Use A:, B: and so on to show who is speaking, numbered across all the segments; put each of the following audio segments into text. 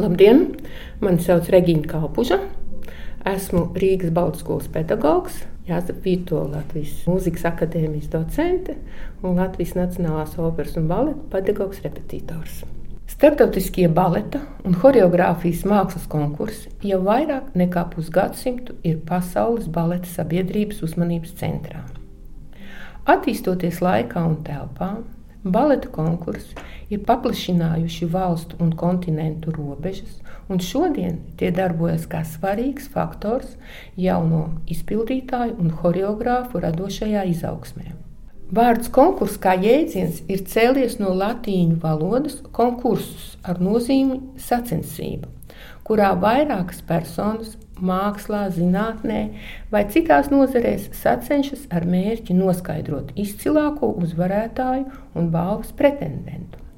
A: Labdien! Mani sauc Regīna Kalpuža. Esmu Rīgas Baltskolas pedagogs, Jāzep Vīto Latvijas Mūzikas akadēmijas docente un Latvijas Nacionālās operas un baleta pedagogs repetitors. Startautiskie baleta un choreogrāfijas mākslas konkursi jau vairāk nekā pusgadsimtu ir pasaules baleta sabiedrības uzmanības centrā. Attīstoties laikā un telpā, Baleta konkursi ir paplašinājuši valstu un kontinentu robežas, un šodien tie darbojas kā svarīgs faktors jauno izpildītāju un choreogrāfu radošajā izaugsmē. Vārds konkurss kā jēdziens ir cēlies no latīņu valodas konkursus ar nozīmi sacensība, kurā vairākas personas mākslā, zinātnē vai citās nozarēs sacenšas ar mērķi noskaidrot izcilāko uzvarētāju un balvas pretendentu.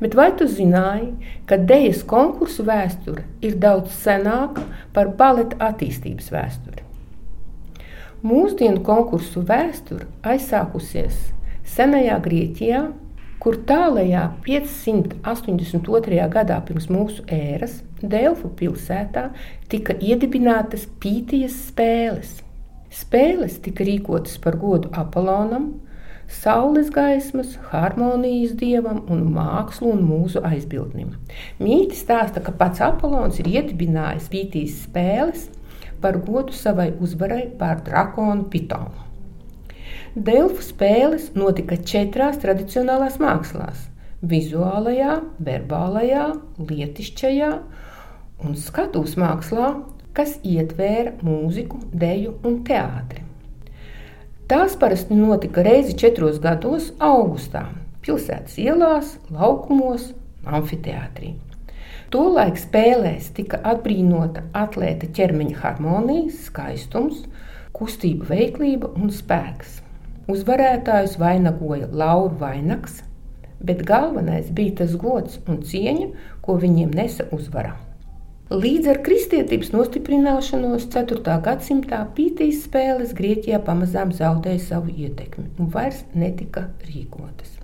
A: Bet vai tu zināji, ka dēļas konkursu vēsture ir daudz senāka par baleta attīstības vēsturi? Mūsdienu konkursu vēsture aizsākusies senajā Grieķijā kur tālajā 582. gadā pirms mūsu ēras Delfu pilsētā tika iedibinātas pītijas spēles. Spēles tika rīkotas par godu Apollonam, saules gaismas, harmonijas dievam un mākslu un mūzu aizbildnim. Mīti stāsta, ka pats Apollons ir iedibinājis pītīs spēles par godu savai uzvarai pār drakonu Pitonu. Delfu spēles notika četrās tradicionālās mākslās - vizuālajā, verbālajā, lietišķajā un skatuves mākslā, kas ietvēra mūziku, deju un teātri. Tās parasti notika reizi četros gados, augustā, pilsētas ielās, laukumos, amfiteātrī. Tolaik spēlēs tika atbrīnota atlēta ķermeņa harmonija, skaistums, kustība, veiklība un spēks. Uzvarētājus vainagoja Laura Vainags, bet galvenais bija tas gods un cieņa, ko viņiem nesa uzvara. Līdz ar kristietības nostiprināšanos 4. gadsimtā pītīs spēles Grieķijā pamazām zaudēja savu ietekmi un vairs netika rīkotas.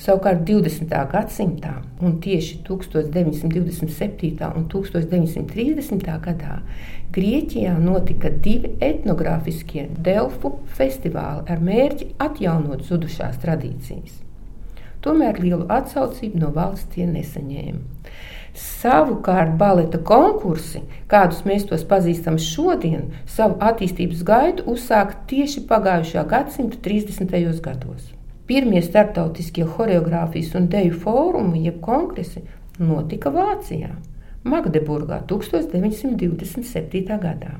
A: Savukārt 20. gadsimtā, un tieši 1927. un 1930. gadā, Grieķijā notika divi etnogrāfiskie Delfu festivāli ar mērķi atjaunot zudušās tradīcijas. Tomēr lielu atsaucību no valsts tie nesaņēma. Savukārt, baleta konkursi, kādus mēs tos pazīstam šodien, savu attīstības gaitu uzsāka tieši pagājušā gadsimta 30. gados. Pirmie starptautiskie choreogrāfijas un deju fórumi, jeb kongresi, notika Vācijā, Magdeburgā 1927. gadā.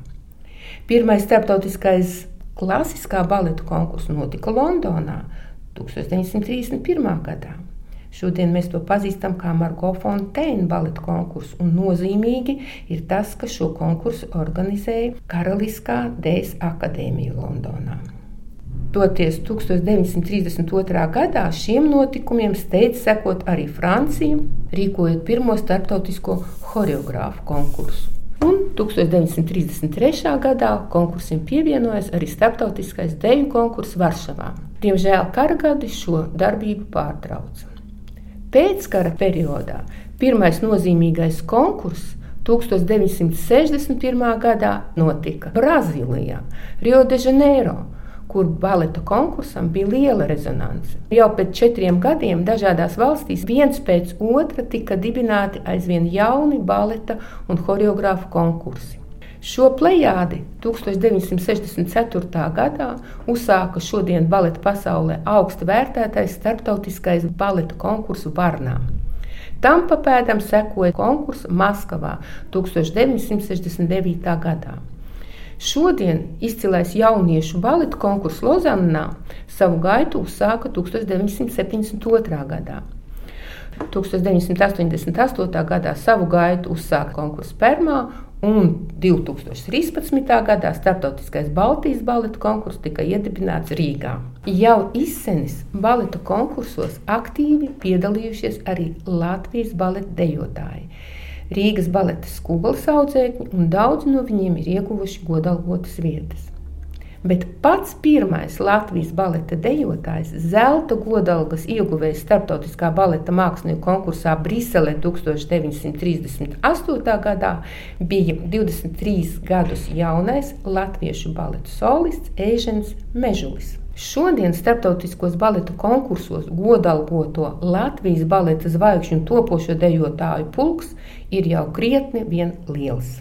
A: Pirmais starptautiskais klasiskā baleta konkurss notika Londonā 1931. gadā. Šodien mēs to pazīstam kā Marko Fonteina baleta konkursu, un nozīmīgi ir tas, ka šo konkursu organizēja Karaliskā Dēļas akadēmija Londonā. Toties 1932. gadā šiem notikumiem steidz sekot arī Francija, rīkojot pirmo starptautisko choreogrāfu konkursu. Un 1933. gadā konkursam pievienojas arī starptautiskais deju konkurss Varšavā. Diemžēl kara gadi šo darbību pārtrauca. Pēckara periodā pirmais nozīmīgais konkurss 1961. gadā notika Brazīlijā, Rio de Janeiro kur baleta konkursam bija liela rezonance. Jau pēc četriem gadiem dažādās valstīs viens pēc otra tika dibināti aizvien jauni baleta un choreogrāfu konkursi. Šo plejādi 1964. gadā uzsāka šodien baleta pasaulē augstu vērtētais starptautiskais baleta konkursu Varnā. Tam papēdam sekoja konkurss Maskavā 1969. gadā. Šodien izcilais jauniešu baleta konkurss Lozannā savu gaitu uzsāka 1972. gadā. 1988. gadā savu gaitu uzsāka konkurss Permā, un 2013. gadā starptautiskais Baltijas baleta konkurss tika iedibināts Rīgā. Jau izsenis baleta konkursos aktīvi piedalījušies arī Latvijas baleta dejotāji. Rīgas baleta skolas audzēkņi, un daudzi no viņiem ir ieguvuši godalgotas vietas. Bet pats pirmais Latvijas baleta dejotājs, zelta godalgas ieguvējs starptautiskā baleta mākslinieku konkursā Briselē 1938. gadā, bija 23 gadus jaunais latviešu baleta solists Eižens Mežulis. Šodien starptautiskos baleta konkursos godalgoto Latvijas baleta zvaigžņu topošo dejotāju pulks ir jau krietni vien liels.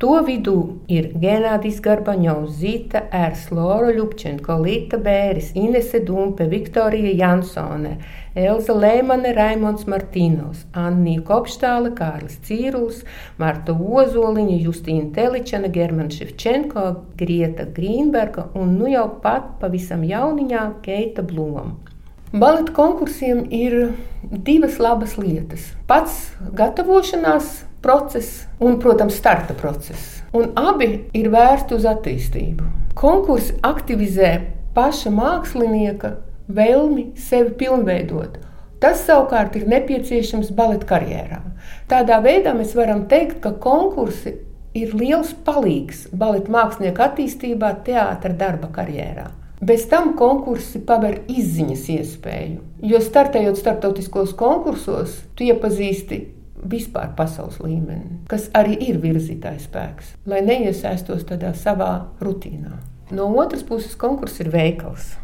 A: To vidū ir Genādijs Garbaņovs, Zita Ērs, Lora Ļupčenko, Līta Bēris, Inese Dumpe, Viktorija Jansone, Elza Lēmane, Raimons Martīnos, Annija Kopštāle, Kārlis Cīruls, Marta Ozoliņa, Justīna Teličana, Germana Ševčenko, Grieta Grīnberga un nu jau pat pavisam jauniņā Keita Bloma. Baleta konkursiem ir divas labas lietas. Pats gatavošanās process un, protams, starta process. Un abi ir vērsti uz attīstību. Konkursi aktivizē paša mākslinieka vēlmi sevi pilnveidot. Tas savukārt ir nepieciešams baleta karjerā. Tādā veidā mēs varam teikt, ka konkursi ir liels palīgs baleta mākslinieka attīstībā, teātras darba karjerā. Bez tam konkursi paver izziņas iespēju, jo startējot starptautiskos konkursos, tu iepazīsti vispār pasaules līmeni, kas arī ir virzītājs spēks, lai neiesaistos tādā savā rutīnā. No otras puses, konkurss ir veikals.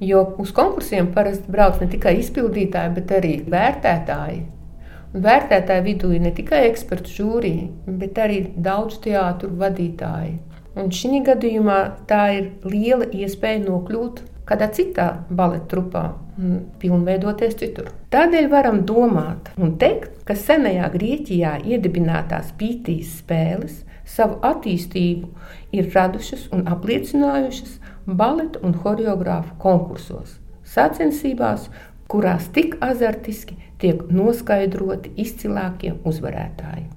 A: Jo uz konkursiem parasti brauc ne tikai izpildītāji, bet arī vērtētāji. Un vērtētāju vidū ir ne tikai ekspertu žūrija, bet arī daudz teātru vadītāji. Un šī gadījumā tā ir liela iespēja nokļūt kādā citā baleta trupā un pilnveidoties citur. Tādēļ varam domāt un teikt, ka senajā Grieķijā iedibinātās pītīs spēles savu attīstību ir radušas un apliecinājušas baleta un choreogrāfu konkursos, sacensībās, kurās tik azartiski tiek noskaidroti izcilākie uzvarētāji.